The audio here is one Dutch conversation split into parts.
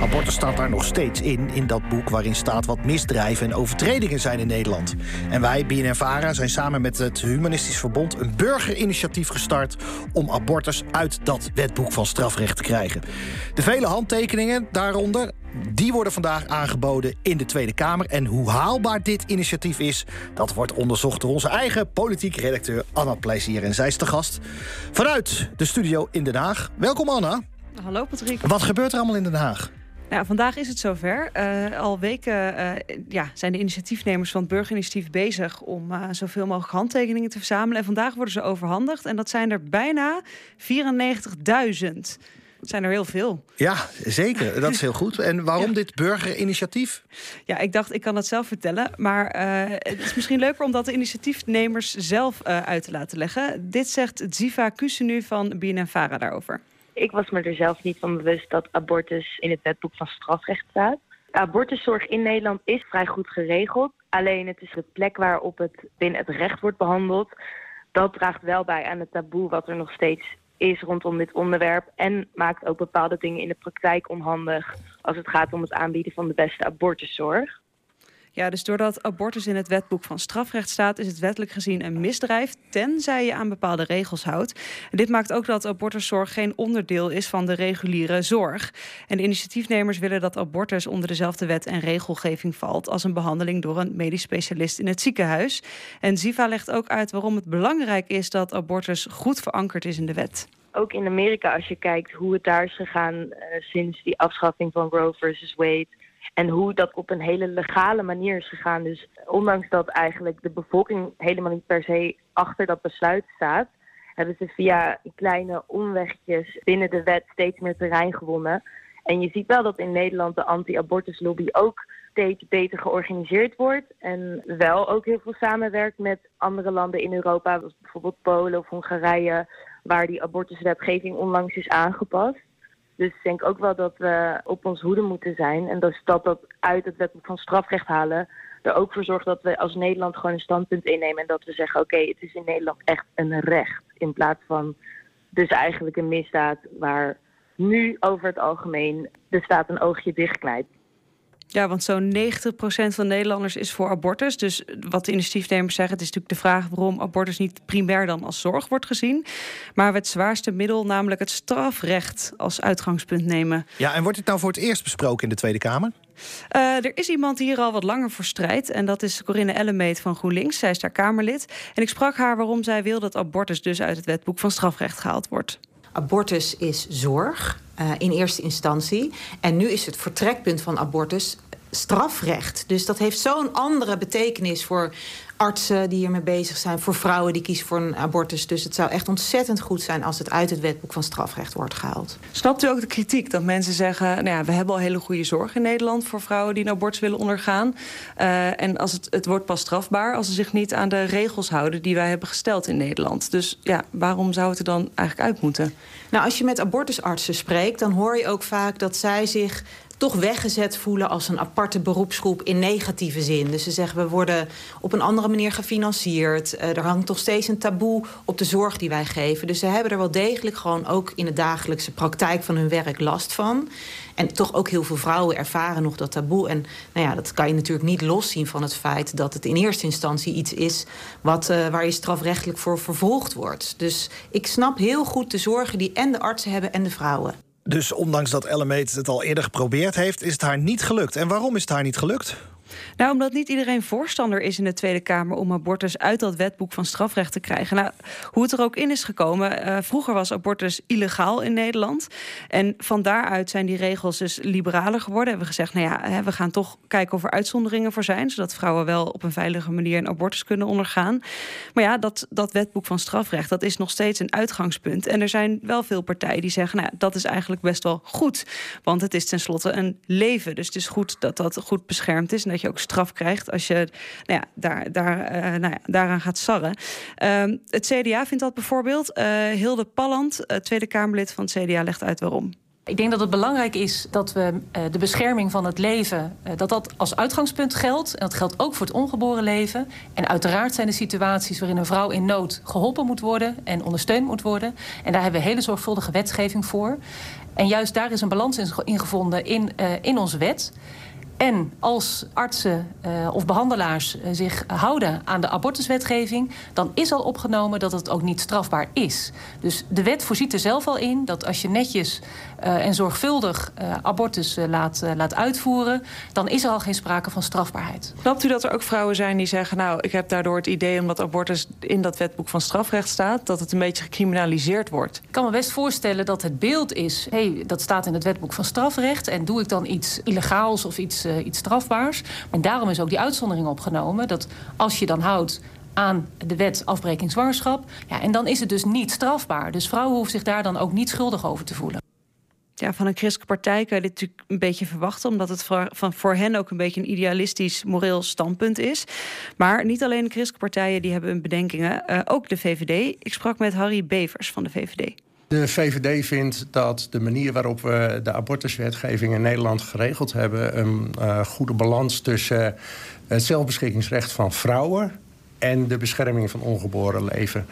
Abortus staat daar nog steeds in, in dat boek waarin staat wat misdrijven en overtredingen zijn in Nederland. En wij, BNN-VARA, zijn samen met het Humanistisch Verbond een burgerinitiatief gestart om abortus uit dat wetboek van strafrecht te krijgen. De vele handtekeningen daaronder, die worden vandaag aangeboden in de Tweede Kamer. En hoe haalbaar dit initiatief is, dat wordt onderzocht door onze eigen politiek redacteur Anna Plezier. En zij is de gast vanuit de studio in Den Haag. Welkom Anna. Hallo Patrick. Wat gebeurt er allemaal in Den Haag? Nou, vandaag is het zover. Uh, al weken uh, ja, zijn de initiatiefnemers van het burgerinitiatief bezig om uh, zoveel mogelijk handtekeningen te verzamelen. En vandaag worden ze overhandigd. En dat zijn er bijna 94.000 zijn er heel veel. Ja, zeker. Dat is heel goed. En waarom dit burgerinitiatief? Ja, ik dacht, ik kan het zelf vertellen. Maar uh, het is misschien leuker om dat de initiatiefnemers zelf uh, uit te laten leggen. Dit zegt Ziva Kusenu van BNNVARA daarover. Ik was me er zelf niet van bewust dat abortus in het wetboek van strafrecht staat. Abortuszorg in Nederland is vrij goed geregeld. Alleen het is de plek waarop het binnen het recht wordt behandeld. Dat draagt wel bij aan het taboe wat er nog steeds is rondom dit onderwerp. En maakt ook bepaalde dingen in de praktijk onhandig als het gaat om het aanbieden van de beste abortuszorg. Ja, dus doordat abortus in het wetboek van strafrecht staat, is het wettelijk gezien een misdrijf, tenzij je aan bepaalde regels houdt. En dit maakt ook dat abortuszorg geen onderdeel is van de reguliere zorg. En de initiatiefnemers willen dat abortus onder dezelfde wet en regelgeving valt als een behandeling door een medisch specialist in het ziekenhuis. En Ziva legt ook uit waarom het belangrijk is dat abortus goed verankerd is in de wet ook in Amerika, als je kijkt hoe het daar is gegaan uh, sinds die afschaffing van Roe versus Wade. En hoe dat op een hele legale manier is gegaan. Dus ondanks dat eigenlijk de bevolking helemaal niet per se achter dat besluit staat, hebben ze via kleine omwegjes binnen de wet steeds meer terrein gewonnen. En je ziet wel dat in Nederland de anti-abortuslobby ook steeds beter georganiseerd wordt. En wel ook heel veel samenwerkt met andere landen in Europa, bijvoorbeeld Polen of Hongarije, waar die abortuswetgeving onlangs is aangepast. Dus ik denk ook wel dat we op ons hoede moeten zijn. En dus dat dat uit het wetboek van strafrecht halen er ook voor zorgt dat we als Nederland gewoon een standpunt innemen. En dat we zeggen, oké, het is in Nederland echt een recht. In plaats van dus eigenlijk een misdaad waar nu over het algemeen de staat een oogje dichtknijpt. Ja, want zo'n 90% van Nederlanders is voor abortus. Dus wat de initiatiefnemers zeggen, het is natuurlijk de vraag waarom abortus niet primair dan als zorg wordt gezien. Maar we het zwaarste middel, namelijk het strafrecht, als uitgangspunt nemen. Ja, en wordt dit nou voor het eerst besproken in de Tweede Kamer? Uh, er is iemand die hier al wat langer voor strijdt. En dat is Corinne Ellemeet van GroenLinks. Zij is daar Kamerlid. En ik sprak haar waarom zij wil dat abortus dus uit het wetboek van strafrecht gehaald wordt. Abortus is zorg uh, in eerste instantie. En nu is het vertrekpunt van abortus strafrecht. Dus dat heeft zo'n andere betekenis voor artsen die hiermee bezig zijn, voor vrouwen die kiezen voor een abortus. Dus het zou echt ontzettend goed zijn als het uit het wetboek van strafrecht wordt gehaald. Snapt u ook de kritiek dat mensen zeggen: nou ja, we hebben al hele goede zorg in Nederland voor vrouwen die een abortus willen ondergaan. Uh, en als het, het wordt pas strafbaar als ze zich niet aan de regels houden die wij hebben gesteld in Nederland. Dus ja, waarom zou het er dan eigenlijk uit moeten? Nou, als je met abortusartsen spreekt, dan hoor je ook vaak dat zij zich toch weggezet voelen als een aparte beroepsgroep in negatieve zin. Dus ze zeggen we worden op een andere manier gefinancierd. Uh, er hangt toch steeds een taboe op de zorg die wij geven. Dus ze hebben er wel degelijk gewoon ook in de dagelijkse praktijk van hun werk last van. En toch ook heel veel vrouwen ervaren nog dat taboe. En nou ja, dat kan je natuurlijk niet loszien van het feit dat het in eerste instantie iets is wat, uh, waar je strafrechtelijk voor vervolgd wordt. Dus ik snap heel goed de zorgen die en de artsen hebben en de vrouwen. Dus ondanks dat Ellemeet het al eerder geprobeerd heeft, is het haar niet gelukt. En waarom is het haar niet gelukt? Nou, omdat niet iedereen voorstander is in de Tweede Kamer om abortus uit dat wetboek van strafrecht te krijgen. Nou, hoe het er ook in is gekomen. Uh, vroeger was abortus illegaal in Nederland. En van daaruit zijn die regels dus liberaler geworden. Hebben we gezegd, nou ja, we gaan toch kijken of er uitzonderingen voor zijn. Zodat vrouwen wel op een veilige manier een abortus kunnen ondergaan. Maar ja, dat, dat wetboek van strafrecht, dat is nog steeds een uitgangspunt. En er zijn wel veel partijen die zeggen, nou, dat is eigenlijk best wel goed. Want het is tenslotte een leven. Dus het is goed dat dat goed beschermd is. En dat je ook straf krijgt als je nou ja, daar, daar, uh, nou ja, daaraan gaat sarren. Uh, het CDA vindt dat bijvoorbeeld. Uh, Hilde Palland, Tweede Kamerlid van het CDA, legt uit waarom. Ik denk dat het belangrijk is dat we de bescherming van het leven... Dat dat als uitgangspunt geldt. En dat geldt ook voor het ongeboren leven. En uiteraard zijn er situaties waarin een vrouw in nood geholpen moet worden... en ondersteund moet worden. En daar hebben we hele zorgvuldige wetgeving voor. En juist daar is een balans in gevonden in, in onze wet... En als artsen uh, of behandelaars uh, zich houden aan de abortuswetgeving, dan is al opgenomen dat het ook niet strafbaar is. Dus de wet voorziet er zelf al in dat als je netjes uh, en zorgvuldig abortus laat, laat uitvoeren, dan is er al geen sprake van strafbaarheid. Snapt u dat er ook vrouwen zijn die zeggen: Nou, ik heb daardoor het idee, omdat abortus in dat wetboek van strafrecht staat, dat het een beetje gecriminaliseerd wordt? Ik kan me best voorstellen dat het beeld is: hé, hey, dat staat in het wetboek van strafrecht en doe ik dan iets illegaals of iets uh, iets strafbaars. En daarom is ook die uitzondering opgenomen dat als je dan houdt aan de wet afbreking zwangerschap, ja, en dan is het dus niet strafbaar. Dus vrouwen hoeven zich daar dan ook niet schuldig over te voelen. Ja, van een christelijke partij kan je dit natuurlijk een beetje verwachten, omdat het voor, van, voor hen ook een beetje een idealistisch moreel standpunt is. Maar niet alleen de christelijke partijen die hebben hun bedenkingen, uh, ook de VVD. Ik sprak met Harry Bevers van de VVD. De VVD vindt dat de manier waarop we de abortuswetgeving in Nederland geregeld hebben... een uh, goede balans tussen het zelfbeschikkingsrecht van vrouwen... en de bescherming van ongeboren leven.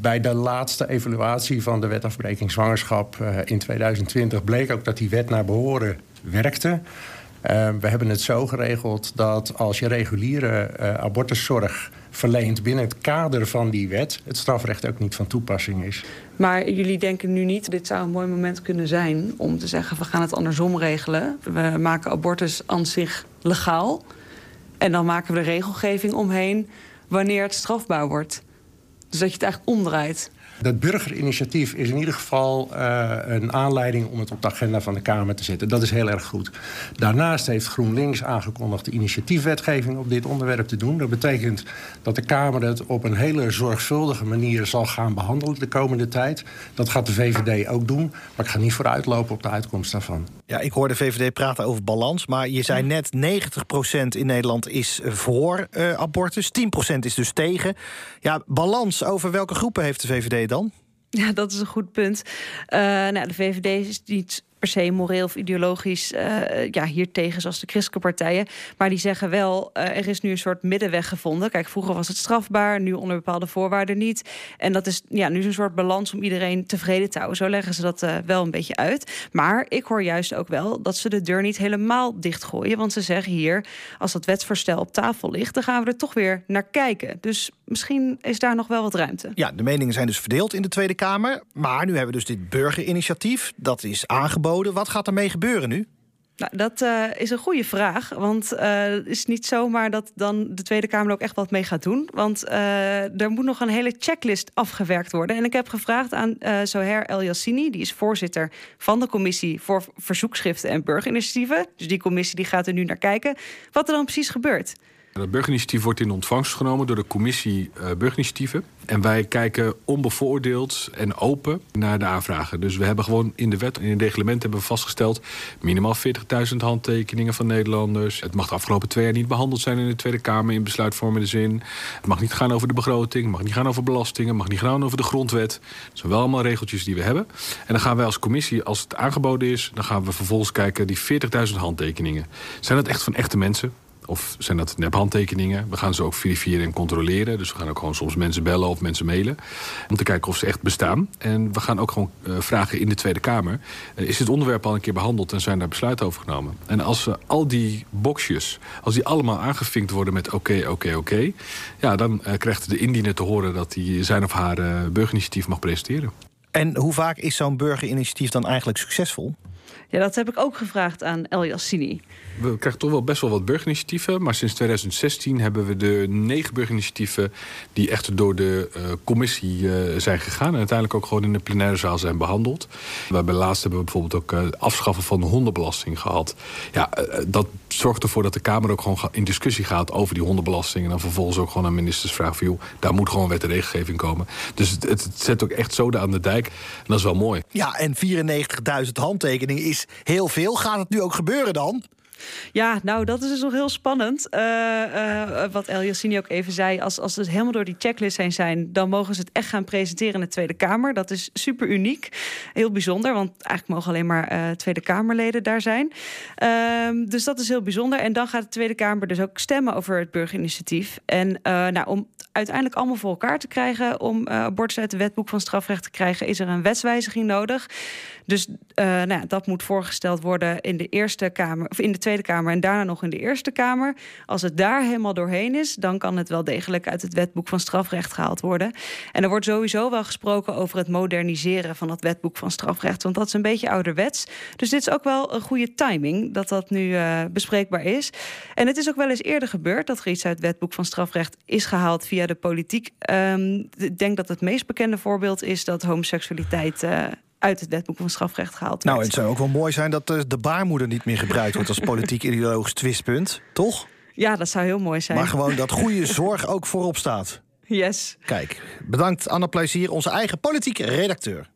Bij de laatste evaluatie van de wet afbreking zwangerschap uh, in 2020 bleek ook dat die wet naar behoren werkte. Uh, we hebben het zo geregeld dat als je reguliere uh, abortuszorg verleent binnen het kader van die wet, het strafrecht ook niet van toepassing is. Maar jullie denken nu niet, dit zou een mooi moment kunnen zijn om te zeggen: we gaan het andersom regelen. We maken abortus aan zich legaal. En dan maken we de regelgeving omheen wanneer het strafbaar wordt. Dus dat je het eigenlijk omdraait. Dat burgerinitiatief is in ieder geval uh, een aanleiding om het op de agenda van de Kamer te zetten. Dat is heel erg goed. Daarnaast heeft GroenLinks aangekondigd de initiatiefwetgeving op dit onderwerp te doen. Dat betekent dat de Kamer het op een hele zorgvuldige manier zal gaan behandelen de komende tijd. Dat gaat de VVD ook doen. Maar ik ga niet vooruitlopen op de uitkomst daarvan. Ja, ik hoor de VVD praten over balans. Maar je zei net 90% in Nederland is voor uh, abortus. 10% is dus tegen. Ja, balans over welke groepen heeft de VVD dan? Ja, dat is een goed punt. Uh, nou, de VVD is niet per se moreel of ideologisch uh, ja, hier tegen, zoals de christelijke partijen. Maar die zeggen wel, uh, er is nu een soort middenweg gevonden. Kijk, vroeger was het strafbaar, nu onder bepaalde voorwaarden niet. En dat is ja, nu een soort balans om iedereen tevreden te houden. Zo leggen ze dat uh, wel een beetje uit. Maar ik hoor juist ook wel dat ze de deur niet helemaal dichtgooien. Want ze zeggen hier, als dat wetsvoorstel op tafel ligt, dan gaan we er toch weer naar kijken. Dus misschien is daar nog wel wat ruimte. Ja, de meningen zijn dus verdeeld in de Tweede Kamer. Maar nu hebben we dus dit burgerinitiatief. Dat is aangeboden. Wat gaat ermee gebeuren nu? Nou, dat uh, is een goede vraag. Want uh, het is niet zomaar dat dan de Tweede Kamer er ook echt wat mee gaat doen. Want uh, er moet nog een hele checklist afgewerkt worden. En ik heb gevraagd aan Zoher El Yassini, die is voorzitter van de commissie voor verzoekschriften en burgerinitiatieven. Dus die commissie die gaat er nu naar kijken. Wat er dan precies gebeurt. Het burgerinitiatief wordt in ontvangst genomen door de commissie uh, burgerinitiatieven. En wij kijken onbevooroordeeld en open naar de aanvragen. Dus we hebben gewoon in de wet en in het reglement hebben we vastgesteld... minimaal 40.000 handtekeningen van Nederlanders. Het mag de afgelopen twee jaar niet behandeld zijn in de Tweede Kamer... in besluitvormende zin. Het mag niet gaan over de begroting, het mag niet gaan over belastingen... het mag niet gaan over de grondwet. Dat zijn wel allemaal regeltjes die we hebben. En dan gaan wij als commissie, als het aangeboden is... dan gaan we vervolgens kijken, die 40.000 handtekeningen. Zijn dat echt van echte mensen? Of zijn dat nephandtekeningen? We gaan ze ook verifiëren en controleren. Dus we gaan ook gewoon soms mensen bellen of mensen mailen. Om te kijken of ze echt bestaan. En we gaan ook gewoon uh, vragen in de Tweede Kamer. Uh, is dit onderwerp al een keer behandeld en zijn daar besluiten over genomen? En als uh, al die boxjes, als die allemaal aangevinkt worden met oké, oké, oké. Ja, dan krijgt de indiener te horen dat hij zijn of haar burgerinitiatief mag presenteren. En hoe vaak is zo'n burgerinitiatief dan eigenlijk succesvol? Ja, dat heb ik ook gevraagd aan El Yassini. We krijgen toch wel best wel wat burgerinitiatieven. Maar sinds 2016 hebben we de negen burgerinitiatieven... die echt door de uh, commissie uh, zijn gegaan... en uiteindelijk ook gewoon in de plenaire zaal zijn behandeld. Hebben laatst hebben we bijvoorbeeld ook uh, afschaffen van de hondenbelasting gehad. Ja, dat zorgt ervoor dat de Kamer ook gewoon in discussie gaat... over die hondenbelasting. En dan vervolgens ook gewoon aan ministers vragen van... daar moet gewoon wet en regelgeving komen. Dus het zet ook echt zoden aan de dijk. En dat is wel mooi. Ja, en 94.000 handtekeningen is heel veel. Gaat het nu ook gebeuren dan? Ja, nou, dat is dus nog heel spannend. Uh, uh, wat El Yassini ook even zei. Als, als ze helemaal door die checklist heen zijn... dan mogen ze het echt gaan presenteren in de Tweede Kamer. Dat is super uniek. Heel bijzonder, want eigenlijk mogen alleen maar uh, Tweede Kamerleden daar zijn. Ehm, dus dat is heel bijzonder. En dan gaat de Tweede Kamer dus ook stemmen over het burgerinitiatief. En nou, om uiteindelijk allemaal voor elkaar te krijgen... om abortus uit het wetboek van strafrecht te krijgen... is er een wetswijziging nodig. Dus nou, dat moet voorgesteld worden in de Eerste Kamer... of in de Tweede Kamer en daarna nog in de Eerste Kamer. Als het daar helemaal doorheen is, dan kan het wel degelijk uit het wetboek van strafrecht gehaald worden. En er wordt sowieso wel gesproken over het moderniseren van het wetboek van strafrecht, want dat is een beetje ouderwets. Dus dit is ook wel een goede timing dat dat nu uh, bespreekbaar is. En het is ook wel eens eerder gebeurd dat er iets uit het wetboek van strafrecht is gehaald via de politiek. Um, ik denk dat het meest bekende voorbeeld is dat homoseksualiteit. Uh, uit het wetboek van strafrecht gehaald Nou, het zou ook wel mooi zijn dat de baarmoeder niet meer gebruikt wordt als politiek ideologisch twistpunt, toch? Ja, dat zou heel mooi zijn. Maar gewoon dat goede zorg ook voorop staat. Yes. Kijk, bedankt Anna Plezier, onze eigen politieke redacteur.